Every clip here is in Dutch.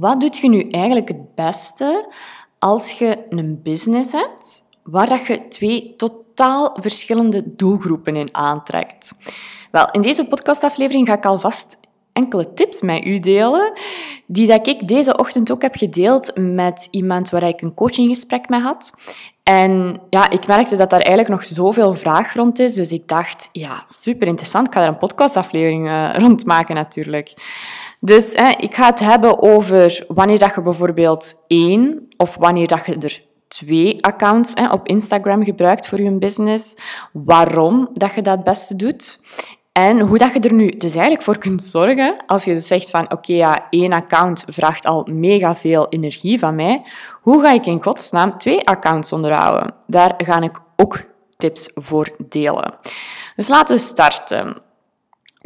Wat doet je nu eigenlijk het beste als je een business hebt waar dat je twee totaal verschillende doelgroepen in aantrekt? Wel, in deze podcastaflevering ga ik alvast enkele tips met u delen, die dat ik deze ochtend ook heb gedeeld met iemand waar ik een coachinggesprek mee had. En ja, ik merkte dat daar eigenlijk nog zoveel vraag rond is, dus ik dacht, ja, super interessant, ik ga er een podcastaflevering uh, rond maken natuurlijk. Dus hè, ik ga het hebben over wanneer dat je bijvoorbeeld één of wanneer dat je er twee accounts hè, op Instagram gebruikt voor je business, waarom dat je dat het beste doet. En hoe dat je er nu dus eigenlijk voor kunt zorgen, als je dus zegt van oké, ja, één account vraagt al mega veel energie van mij, hoe ga ik in godsnaam twee accounts onderhouden? Daar ga ik ook tips voor delen. Dus laten we starten.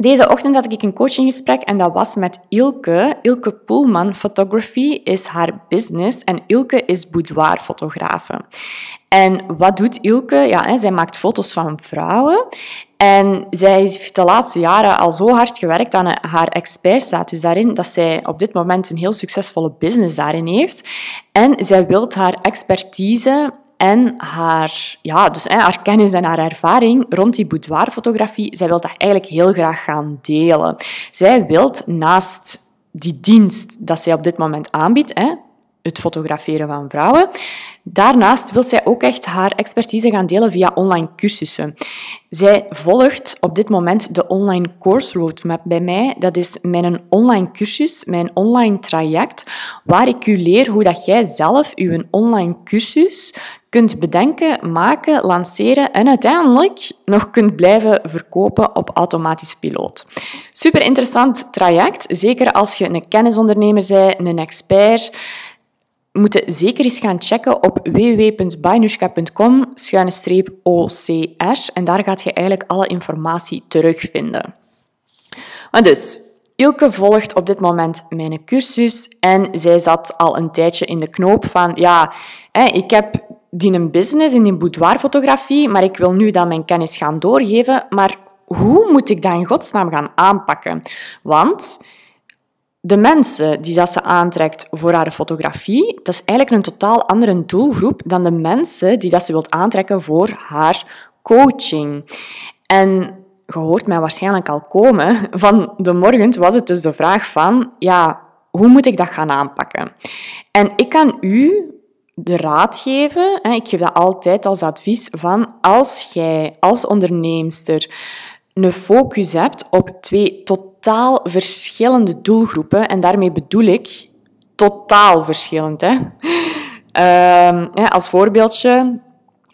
Deze ochtend had ik een coachinggesprek en dat was met Ilke. Ilke Poelman Photography is haar business en Ilke is boudoirfotografe. En wat doet Ilke? Ja, zij maakt foto's van vrouwen en zij heeft de laatste jaren al zo hard gewerkt aan haar expertstatus daarin, dat zij op dit moment een heel succesvolle business daarin heeft. En zij wil haar expertise en haar, ja, dus, hè, haar kennis en haar ervaring rond die boudoirfotografie, zij wil dat eigenlijk heel graag gaan delen. Zij wil naast die dienst dat zij op dit moment aanbiedt, hè, het fotograferen van vrouwen. Daarnaast wil zij ook echt haar expertise gaan delen via online cursussen. Zij volgt op dit moment de online course roadmap bij mij. Dat is mijn online cursus, mijn online traject, waar ik u leer hoe dat jij zelf uw online cursus kunt bedenken, maken, lanceren en uiteindelijk nog kunt blijven verkopen op automatische piloot. Super interessant traject, zeker als je een kennisondernemer bent, een expert moeten zeker eens gaan checken op www.bainushka.com OCR en daar gaat je eigenlijk alle informatie terugvinden. Maar dus, Ilke volgt op dit moment mijn cursus en zij zat al een tijdje in de knoop van ja, ik heb die een business in die boudoirfotografie, maar ik wil nu dan mijn kennis gaan doorgeven, maar hoe moet ik dat in godsnaam gaan aanpakken? Want de mensen die dat ze aantrekt voor haar fotografie, dat is eigenlijk een totaal andere doelgroep dan de mensen die dat ze wilt aantrekken voor haar coaching. En je hoort mij waarschijnlijk al komen, van de morgen was het dus de vraag van, ja, hoe moet ik dat gaan aanpakken? En ik kan u de raad geven, ik geef dat altijd als advies, van als jij als onderneemster een focus hebt op twee totaal verschillende doelgroepen, en daarmee bedoel ik totaal verschillend. Hè? Uh, als voorbeeldje,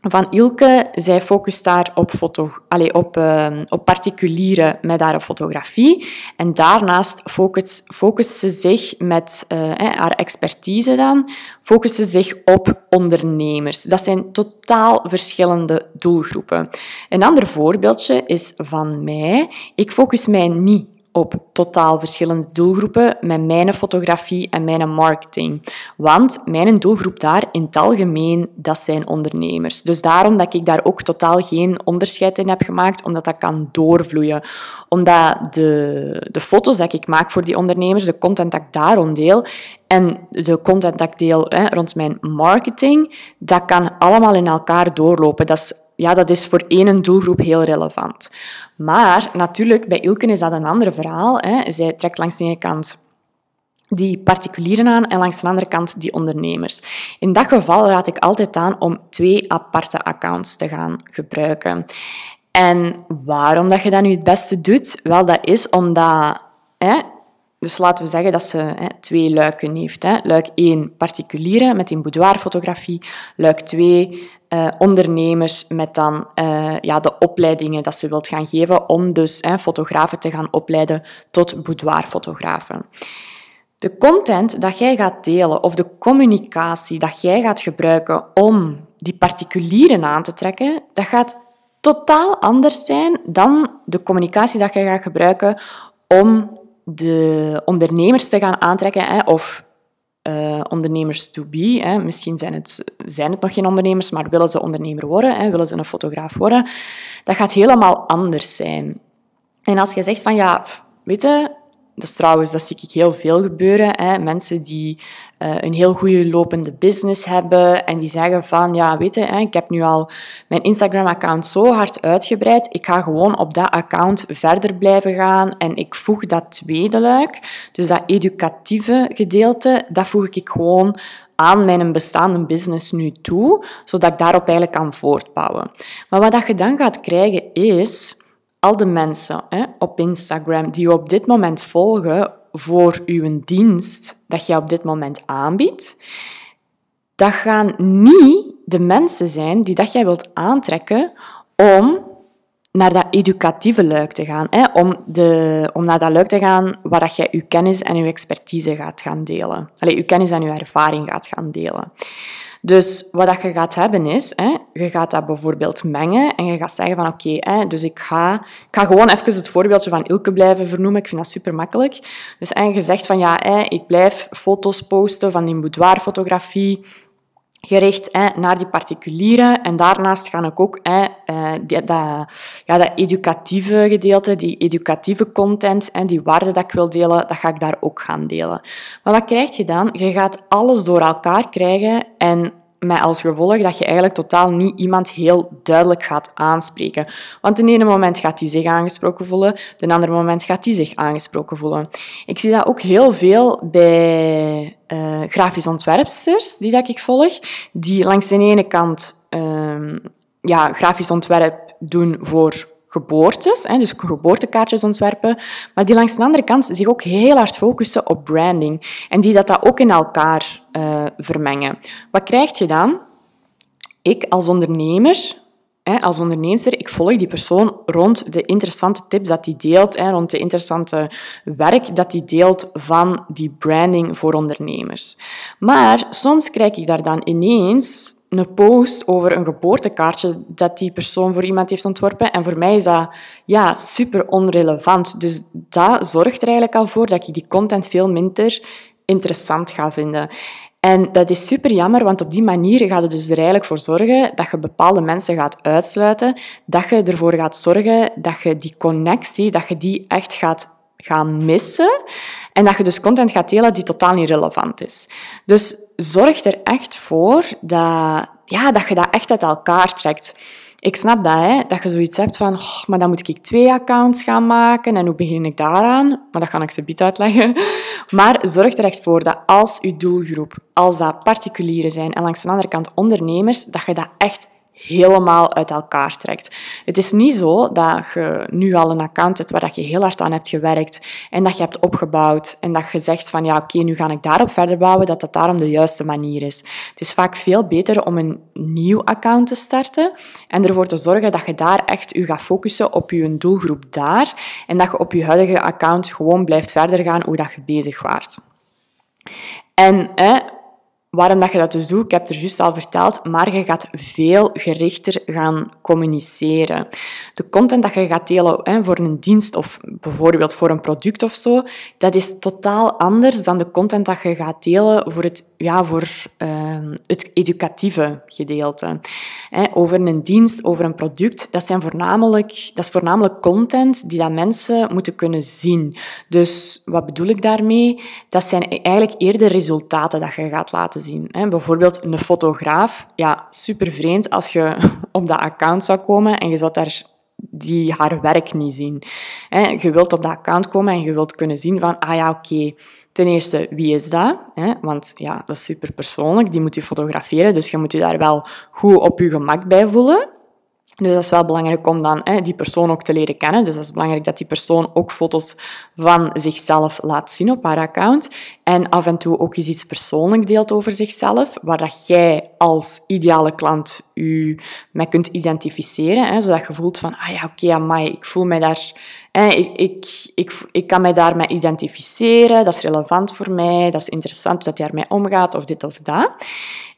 van Ilke, zij focust daar op, foto, allez, op, uh, op particulieren met haar fotografie. En daarnaast focust, focust ze zich met uh, haar expertise dan, focust ze zich op ondernemers. Dat zijn totaal verschillende doelgroepen. Een ander voorbeeldje is van mij. Ik focus mij niet op totaal verschillende doelgroepen met mijn fotografie en mijn marketing. Want mijn doelgroep daar in het algemeen, dat zijn ondernemers. Dus daarom dat ik daar ook totaal geen onderscheid in heb gemaakt, omdat dat kan doorvloeien. Omdat de, de foto's dat ik maak voor die ondernemers, de content dat ik daarom deel, en de content dat ik deel hè, rond mijn marketing, dat kan allemaal in elkaar doorlopen. Dat is ja, dat is voor één doelgroep heel relevant. Maar natuurlijk, bij Ilken is dat een ander verhaal. Hè. Zij trekt langs de ene kant die particulieren aan en langs de andere kant die ondernemers. In dat geval raad ik altijd aan om twee aparte accounts te gaan gebruiken. En waarom dat je dat nu het beste doet? Wel, dat is omdat hè, dus laten we zeggen dat ze hè, twee luiken heeft. Hè. Luik 1, particulieren met een boudoirfotografie. Luik 2, eh, ondernemers met dan uh, ja, de opleidingen dat ze wilt gaan geven om dus hè, fotografen te gaan opleiden tot boudoirfotografen. De content dat jij gaat delen of de communicatie dat jij gaat gebruiken om die particulieren aan te trekken, dat gaat totaal anders zijn dan de communicatie dat jij gaat gebruiken om de ondernemers te gaan aantrekken hè, of uh, ondernemers to be. Hè. Misschien zijn het, zijn het nog geen ondernemers, maar willen ze ondernemer worden, hè, willen ze een fotograaf worden. Dat gaat helemaal anders zijn. En als je zegt van ja, weet je, Dat is trouwens, dat zie ik heel veel gebeuren. Hè. Mensen die uh, een heel goede lopende business hebben en die zeggen van, ja, weet je, hè, ik heb nu al mijn Instagram-account zo hard uitgebreid, ik ga gewoon op dat account verder blijven gaan en ik voeg dat tweede luik, dus dat educatieve gedeelte, dat voeg ik gewoon aan mijn bestaande business nu toe, zodat ik daarop eigenlijk kan voortbouwen. Maar wat je dan gaat krijgen is al de mensen hè, op Instagram die je op dit moment volgen voor uw dienst dat je op dit moment aanbiedt, dat gaan niet de mensen zijn die dat jij wilt aantrekken om naar dat educatieve luik te gaan. Hè? Om, de, om naar dat luik te gaan waar dat jij je kennis en je expertise gaat gaan delen. Allee, je kennis en je ervaring gaat gaan delen. Dus wat dat je gaat hebben is, hè, je gaat dat bijvoorbeeld mengen en je gaat zeggen van oké, dus ik ga, ik ga gewoon even het voorbeeldje van Ilke blijven vernoemen. Ik vind dat super makkelijk. Dus en je zegt van ja, hè, ik blijf foto's posten van die boudoirfotografie gericht hè, naar die particulieren. En daarnaast ga ik ook hè, eh, die, dat, ja, dat educatieve gedeelte, die educatieve content en die waarde dat ik wil delen, dat ga ik daar ook gaan delen. Maar wat krijg je dan? Je gaat alles door elkaar krijgen en met als gevolg dat je eigenlijk totaal niet iemand heel duidelijk gaat aanspreken. Want in ene moment gaat hij zich aangesproken voelen, de andere moment gaat hij zich aangesproken voelen. Ik zie dat ook heel veel bij uh, grafisch ontwerpsters die dat ik volg, die langs de ene kant uh, ja, grafisch ontwerp doen voor geboortes, hè, dus geboortekaartjes ontwerpen, maar die langs de andere kant zich ook heel hard focussen op branding en die dat, ook in elkaar uh, vermengen. Wat krijg je dan? Ik als ondernemer, als onderneemster, ik volg die persoon rond de interessante tips dat hij deelt, hè, rond de interessante werk dat hij deelt van die branding voor ondernemers. Maar soms krijg ik daar dan ineens een post over een geboortekaartje dat die persoon voor iemand heeft ontworpen. En voor mij is dat ja, super onrelevant. Dus dat zorgt er eigenlijk al voor dat ik die content veel minder interessant ga vinden. En dat is super jammer, want op die manier gaat het dus er eigenlijk voor zorgen dat je bepaalde mensen gaat uitsluiten, dat je ervoor gaat zorgen dat je die connectie, dat je die echt gaat gaan missen en dat je dus content gaat delen die totaal niet relevant is. Dus zorg er echt voor dat, ja, dat je dat echt uit elkaar trekt. Ik snap dat, hè, dat je zoiets hebt van, oh, maar dan moet ik twee accounts gaan maken en hoe begin ik daaraan? Maar dat ga ik ze biet uitleggen. Maar zorg er echt voor dat als je doelgroep, als dat particulieren zijn en langs de andere kant ondernemers, dat je dat echt helemaal uit elkaar trekt. Het is niet zo dat je nu al een account hebt waar je heel hard aan hebt gewerkt en dat je hebt opgebouwd en dat je zegt van ja, oké, nu ga ik daarop verder bouwen, dat dat daarom de juiste manier is. Het is vaak veel beter om een nieuw account te starten en ervoor te zorgen dat je daar echt je gaat focussen op je doelgroep daar en dat je op je huidige account gewoon blijft verder gaan hoe dat je bezig waart. En Waarom dat je dat dus doet, ik heb het er juist al verteld, maar je gaat veel gerichter gaan communiceren. De content dat je gaat delen hè, voor een dienst of bijvoorbeeld voor een product of zo, dat is totaal anders dan de content dat je gaat delen voor het, ja, voor, uh, het educatieve gedeelte. Hè, over een dienst, over een product, dat, zijn voornamelijk, dat is voornamelijk content die dat mensen moeten kunnen zien. Dus wat bedoel ik daarmee? Dat zijn eigenlijk eerder resultaten dat je gaat laten zien. Bijvoorbeeld een fotograaf. Ja, super vreemd als je op dat account zou komen en je zou daar die haar werk niet zien. Je wilt op dat account komen en je wilt kunnen zien van, ah ja, oké, ten eerste, wie is dat? Want ja, dat is super persoonlijk, die moet je fotograferen, dus je moet je daar wel goed op je gemak bij voelen. Dus dat is wel belangrijk om dan hè, die persoon ook te leren kennen. Dus dat is belangrijk dat die persoon ook foto's van zichzelf laat zien op haar account. En af en toe ook eens iets persoonlijk deelt over zichzelf, waar dat jij als ideale klant je mee kunt identificeren. Hè, zodat je voelt van, ah ja, oké, okay, ik voel mij daar... Hè, ik, ik, ik, ik kan mij daarmee identificeren, dat is relevant voor mij, dat is interessant dat hij ermee omgaat, of dit of dat.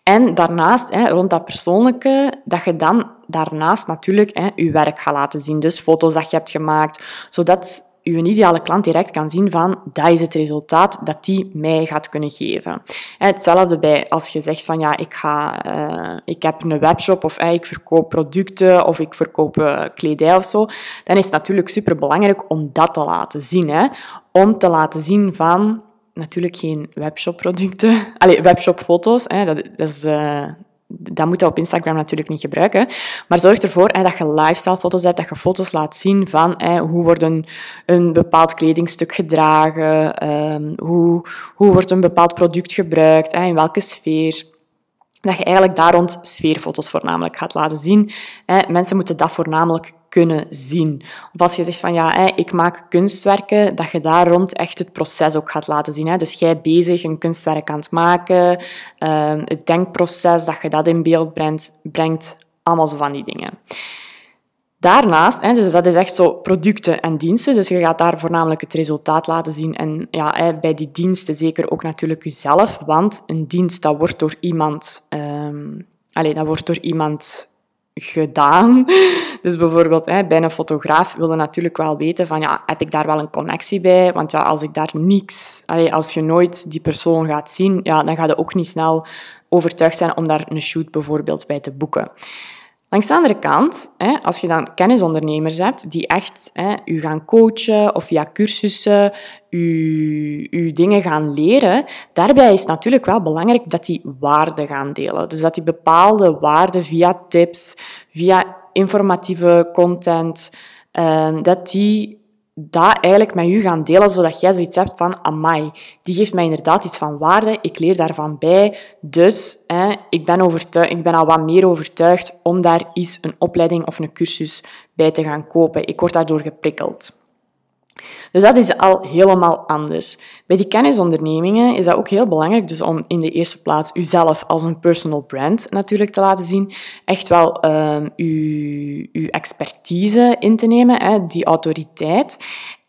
En daarnaast, hè, rond dat persoonlijke, dat je dan daarnaast natuurlijk hè, je werk gaat laten zien. Dus foto's dat je hebt gemaakt, zodat uw ideale klant direct kan zien van dat is het resultaat dat die mij gaat kunnen geven. Hetzelfde bij als je zegt van ja, ik, ga, uh, ik heb een webshop of ik verkoop producten of ik verkoop uh, kledij of zo, dan is het natuurlijk super belangrijk om dat te laten zien. Hè? Om te laten zien van natuurlijk geen webshop-producten, allee, webshop-foto's, hè, dat, dat is... Dat moet je op Instagram natuurlijk niet gebruiken. Maar zorg ervoor dat je lifestyle-foto's hebt, dat je foto's laat zien van hoe wordt een, bepaald kledingstuk gedragen, um, hoe, hoe wordt een bepaald product gebruikt, in welke sfeer. Dat je eigenlijk daar rond sfeerfoto's voornamelijk gaat laten zien. Mensen moeten dat voornamelijk kunnen zien. Of als je zegt van ja, ik maak kunstwerken, dat je daar rond echt het proces ook gaat laten zien. Dus jij bezig een kunstwerk aan het maken, ehm, het denkproces, dat je dat in beeld brengt, brengt allemaal zo van die dingen. Daarnaast, dus dat is echt zo producten en diensten, dus je gaat daar voornamelijk het resultaat laten zien. En ja, bij die diensten zeker ook natuurlijk jezelf, want een dienst dat wordt door iemand, um, dat wordt door iemand gedaan. Dus bijvoorbeeld hè, bij een fotograaf wilde natuurlijk wel weten van ja, heb ik daar wel een connectie bij? Want ja, als ik daar niks, als je nooit die persoon gaat zien, ja, dan ga je ook niet snel overtuigd zijn om daar een shoot bijvoorbeeld bij te boeken. Langs de andere kant, als je dan kennisondernemers hebt die echt u gaan coachen of via cursussen u, u dingen gaan leren, daarbij is het natuurlijk wel belangrijk dat die waarden gaan delen. Dus dat die bepaalde waarden via tips, via informatieve content, um, dat die dat eigenlijk met u gaan delen, zodat jij zoiets hebt van, amai, die geeft mij inderdaad iets van waarde, ik leer daarvan bij, dus hè, ik, ben overtuigd, ik ben al wat meer overtuigd om daar eens een opleiding of een cursus bij te gaan kopen. Ik word daardoor geprikkeld. Dus dat is al helemaal anders. Bij die kennisondernemingen is dat ook heel belangrijk, dus om in de eerste plaats uzelf als een personal brand natuurlijk te laten zien, echt wel uh, uw, uw expertise in te nemen, hè, die autoriteit.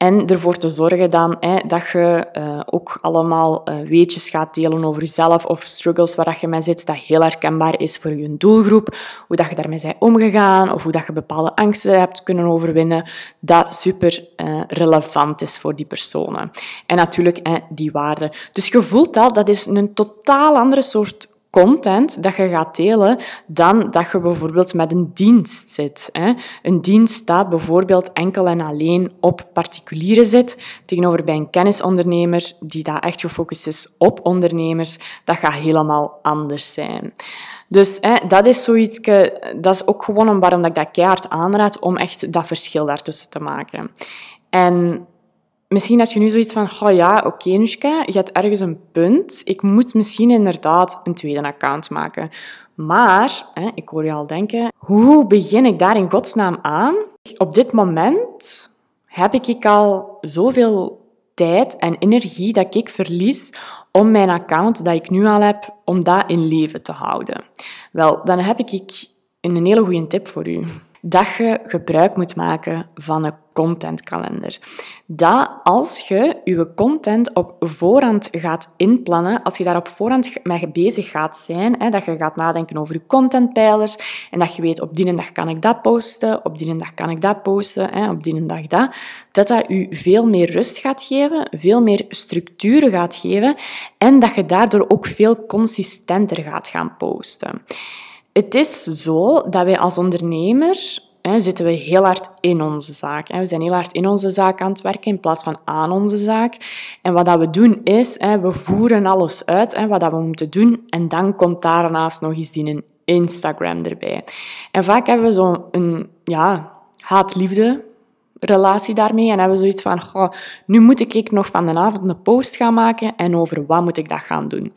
En ervoor te zorgen dan hè, dat je uh, ook allemaal uh, weetjes gaat delen over jezelf of struggles waar je mee zit, dat heel herkenbaar is voor je doelgroep. Hoe dat je daarmee bent omgegaan of hoe dat je bepaalde angsten hebt kunnen overwinnen. Dat super uh, relevant is voor die personen. En natuurlijk hè, die waarde. Dus je voelt al, dat is een totaal andere soort content dat je gaat delen dan dat je bijvoorbeeld met een dienst zit. Een dienst staat bijvoorbeeld enkel en alleen op particulieren zit, tegenover bij een kennisondernemer die daar echt gefocust is op ondernemers, dat gaat helemaal anders zijn. Dus hè, dat is zoiets, dat is ook gewoon waarom ik dat keihard aanraad, om echt dat verschil daartussen te maken. En Misschien heb je nu zoiets van, oh ja, oké okay, je hebt ergens een punt. Ik moet misschien inderdaad een tweede account maken. Maar, hè, ik hoor je al denken, hoe begin ik daar in godsnaam aan? Op dit moment heb ik al zoveel tijd en energie dat ik verlies om mijn account dat ik nu al heb, om dat in leven te houden. Wel, dan heb ik een hele goede tip voor u dat je gebruik moet maken van een contentkalender. Dat als je je content op voorhand gaat inplannen, als je daar op voorhand mee bezig gaat zijn, hè, dat je gaat nadenken over je contentpijlers en dat je weet op die dag kan ik dat posten, op die dag kan ik dat posten, hè, op die dag dat, dat dat je veel meer rust gaat geven, veel meer structuur gaat geven en dat je daardoor ook veel consistenter gaat gaan posten. Het is zo dat wij als ondernemer hè, zitten we heel hard in onze zaak. Hè. We zijn heel hard in onze zaak aan het werken in plaats van aan onze zaak. En wat dat we doen is, hè, we voeren alles uit, hè, wat dat we moeten doen. En dan komt daarnaast nog eens die Instagram erbij. En vaak hebben we zo'n ja, haat-liefde relatie daarmee. En hebben we zoiets van, goh, nu moet ik nog van de avond een post gaan maken en over wat moet ik dat gaan doen.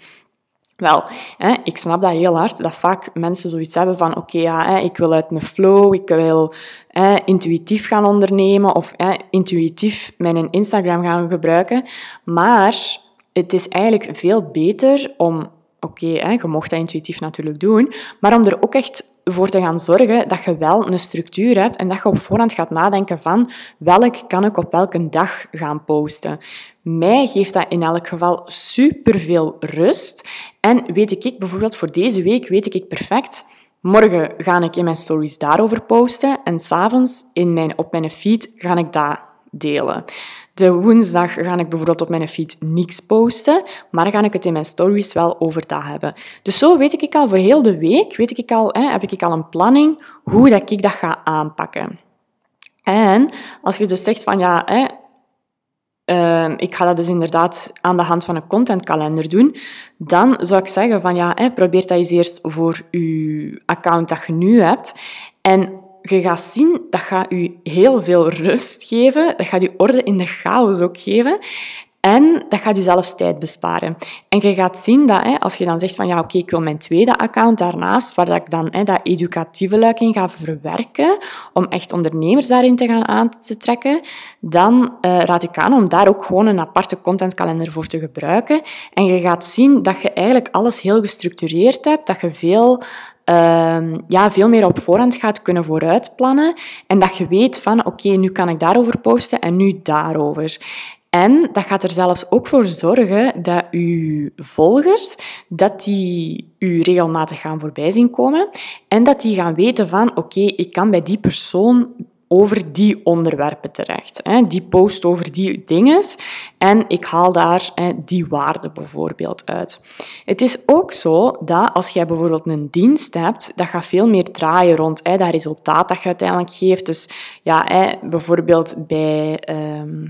Wel, hè, ik snap dat heel hard, dat vaak mensen zoiets hebben van oké, ja, ik wil uit een flow, ik wil hè, intuïtief gaan ondernemen of intuïtief mijn Instagram gaan gebruiken. Maar het is eigenlijk veel beter om, oké, je mocht dat intuïtief natuurlijk doen, maar om er ook echt voor te gaan zorgen dat je wel een structuur hebt en dat je op voorhand gaat nadenken van welk kan ik op welke dag gaan posten. Mij geeft dat in elk geval superveel rust. En weet ik bijvoorbeeld voor deze week, weet ik perfect, morgen ga ik in mijn stories daarover posten en s'avonds op mijn feed ga ik dat delen. De woensdag ga ik bijvoorbeeld op mijn feed niks posten, maar ga ik het in mijn stories wel over dat hebben. Dus zo weet ik al voor heel de week, weet ik al, hè, heb ik al een planning hoe dat ik dat ga aanpakken. En als je dus zegt van ja, hè, uh, ik ga dat dus inderdaad aan de hand van een contentkalender doen, dan zou ik zeggen van ja, hè, probeer dat eens eerst voor je account dat je nu hebt. En je gaat zien, dat gaat je heel veel rust geven. Dat gaat je orde in de chaos ook geven. En dat gaat je zelfs tijd besparen. En je gaat zien dat hè, als je dan zegt van ja, oké, ik wil mijn tweede account daarnaast, waar ik dan hè, dat educatieve luik in ga verwerken, om echt ondernemers daarin te gaan aan te trekken, dan uh, raad ik aan om daar ook gewoon een aparte contentkalender voor te gebruiken. En je gaat zien dat je eigenlijk alles heel gestructureerd hebt, dat je veel uh, ja, veel meer op voorhand gaat kunnen vooruitplannen en dat je weet van oké, nu kan ik daarover posten en nu daarover. En dat gaat er zelfs ook voor zorgen dat uw volgers dat die u regelmatig gaan voorbij zien komen en dat die gaan weten van oké, ik kan bij die persoon over die onderwerpen terecht. Die post over die dingen en ik haal daar die waarde bijvoorbeeld uit. Het is ook zo dat als jij bijvoorbeeld een dienst hebt, dat gaat veel meer draaien rond dat resultaat dat je uiteindelijk geeft. Dus ja, bijvoorbeeld bij... Ehm,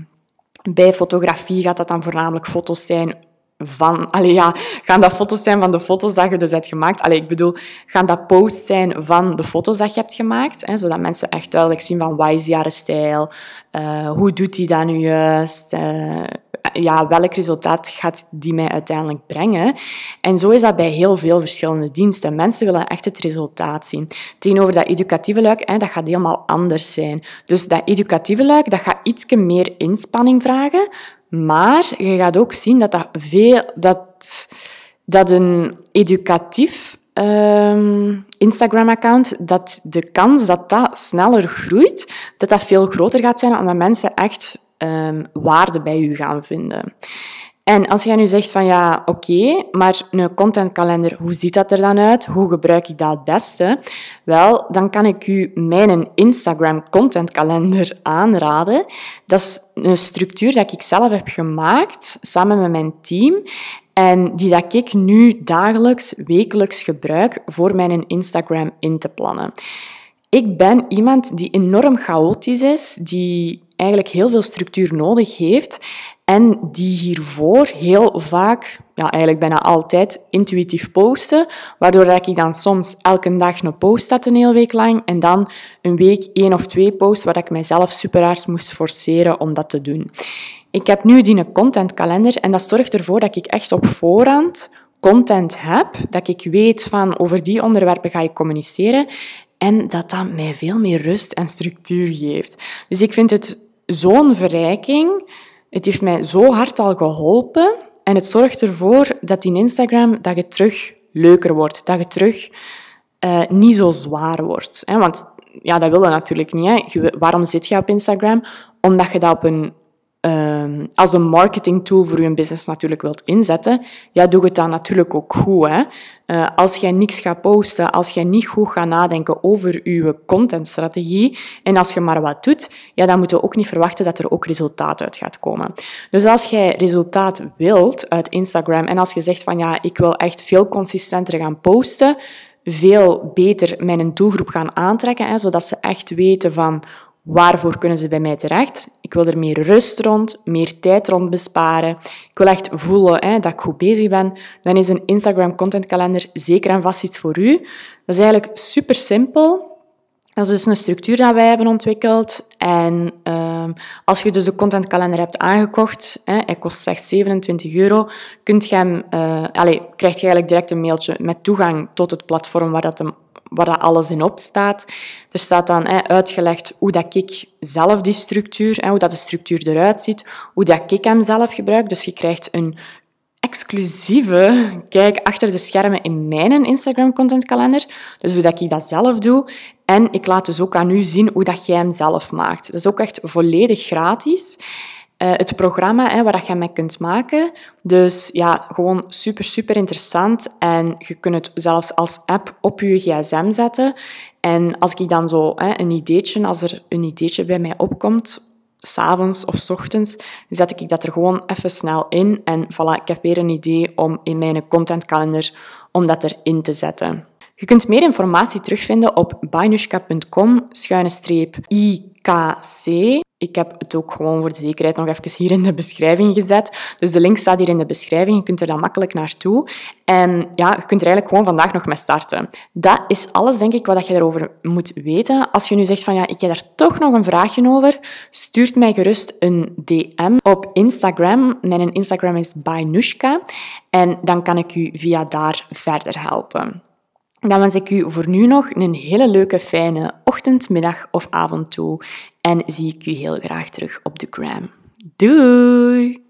bij fotografie gaat dat dan voornamelijk foto's zijn van... Allee, ja, gaan dat foto's zijn van de foto's dat je dus hebt gemaakt? Allee, ik bedoel, gaan dat posts zijn van de foto's dat je hebt gemaakt? Hè, zodat mensen echt duidelijk zien van wat is die stijl? Uh, hoe doet hij dat nu juist? Uh, ja, welk resultaat gaat die mij uiteindelijk brengen? En zo is dat bij heel veel verschillende diensten. Mensen willen echt het resultaat zien. Tegenover dat educatieve luik, hè, dat gaat helemaal anders zijn. Dus dat educatieve luik, dat gaat iets meer inspanning vragen, maar je gaat ook zien dat, dat, veel, dat, dat een educatief um, Instagram-account, dat de kans dat dat sneller groeit, dat dat veel groter gaat zijn, omdat mensen echt um, waarde bij u gaan vinden. En als jij nu zegt van ja, oké, maar een contentkalender, hoe ziet dat er dan uit? Hoe gebruik ik dat het beste? Wel, dan kan ik u mijn Instagram contentkalender aanraden. Dat is een structuur dat ik zelf heb gemaakt samen met mijn team. En die dat ik nu dagelijks, wekelijks gebruik voor mijn Instagram in te plannen. Ik ben iemand die enorm chaotisch is, die eigenlijk heel veel structuur nodig heeft en die hiervoor heel vaak, ja, eigenlijk bijna altijd, intuïtief posten, waardoor ik dan soms elke dag een post had een hele week lang en dan een week één of twee posts waar ik mijzelf super hard moest forceren om dat te doen. Ik heb nu die contentkalender en dat zorgt ervoor dat ik echt op voorhand content heb, dat ik weet van over die onderwerpen ga ik communiceren en dat dat mij veel meer rust en structuur geeft. Dus ik vind het zo'n verrijking. Het heeft mij zo hard al geholpen. En het zorgt ervoor dat in Instagram dat je terug leuker wordt. Dat je terug uh, niet zo zwaar wordt. Hè? Want ja, dat wil je natuurlijk niet. Hè? waarom zit je op Instagram? Omdat je dat op een Ehm, als een marketing tool voor je business natuurlijk wilt inzetten, ja, doe het dan natuurlijk ook goed. Hè? Uh, als jij niks gaat posten, als jij niet goed gaat nadenken over je contentstrategie en als je maar wat doet, ja, dan moeten we ook niet verwachten dat er ook resultaat uit gaat komen. Dus als jij resultaat wilt uit Instagram en als je zegt van ja, ik wil echt veel consistenter gaan posten, veel beter mijn doelgroep gaan aantrekken, zodat ze echt weten van Waarvoor kunnen ze bij mij terecht? Ik wil er meer rust rond, meer tijd rond besparen. Ik wil echt voelen hè, dat ik goed bezig ben. Dan is een Instagram content kalender zeker en vast iets voor u. Dat is eigenlijk super simpel. Dat is dus een structuur dat wij hebben ontwikkeld. En uh, als je dus de contentkalender hebt aangekocht, hè, hij kost slechts 27 euro, kunt uh, allez, krijg je eigenlijk direct een mailtje met toegang tot het platform waar dat hem waar dat alles in op staat. Er staat dan uitgelegd hoe dat ik zelf die structuur, hè, hoe dat de structuur eruit ziet, hoe dat ik hem zelf gebruik. Dus je krijgt een exclusieve kijk achter de schermen in mijn Instagram content kalender. Dus hoe dat ik dat zelf doe. En ik laat dus ook aan u zien hoe dat jij hem zelf maakt. Dat is ook echt volledig gratis. Uh, het programma hè, waar je mee kunt maken. Dus ja, gewoon super, super interessant. En je kunt het zelfs als app op je gsm zetten. En als ik dan zo hè, een ideetje, als er een ideetje bij mij opkomt, s'avonds of s ochtends, zet ik dat er gewoon even snel in. En voilà, ik heb weer een idee om in mijn contentkalender om dat erin te zetten. Je kunt meer informatie terugvinden op bainushka.com-ikc. Ik heb het ook gewoon voor de zekerheid nog even hier in de beschrijving gezet. Dus de link staat hier in de beschrijving. Je kunt er dan makkelijk naartoe. En ja, je kunt er eigenlijk gewoon vandaag nog mee starten. Dat is alles, denk ik, wat je daarover moet weten. Als je nu zegt van ja, ik heb daar toch nog een vraagje over, stuurt mij gerust een DM op Instagram. Mijn Instagram is bainushka. En dan kan ik u via daar verder helpen. Dan wens ik u voor nu nog een hele leuke, fijne ochtend, middag of avond toe. En zie ik u heel graag terug op de gram. Doei!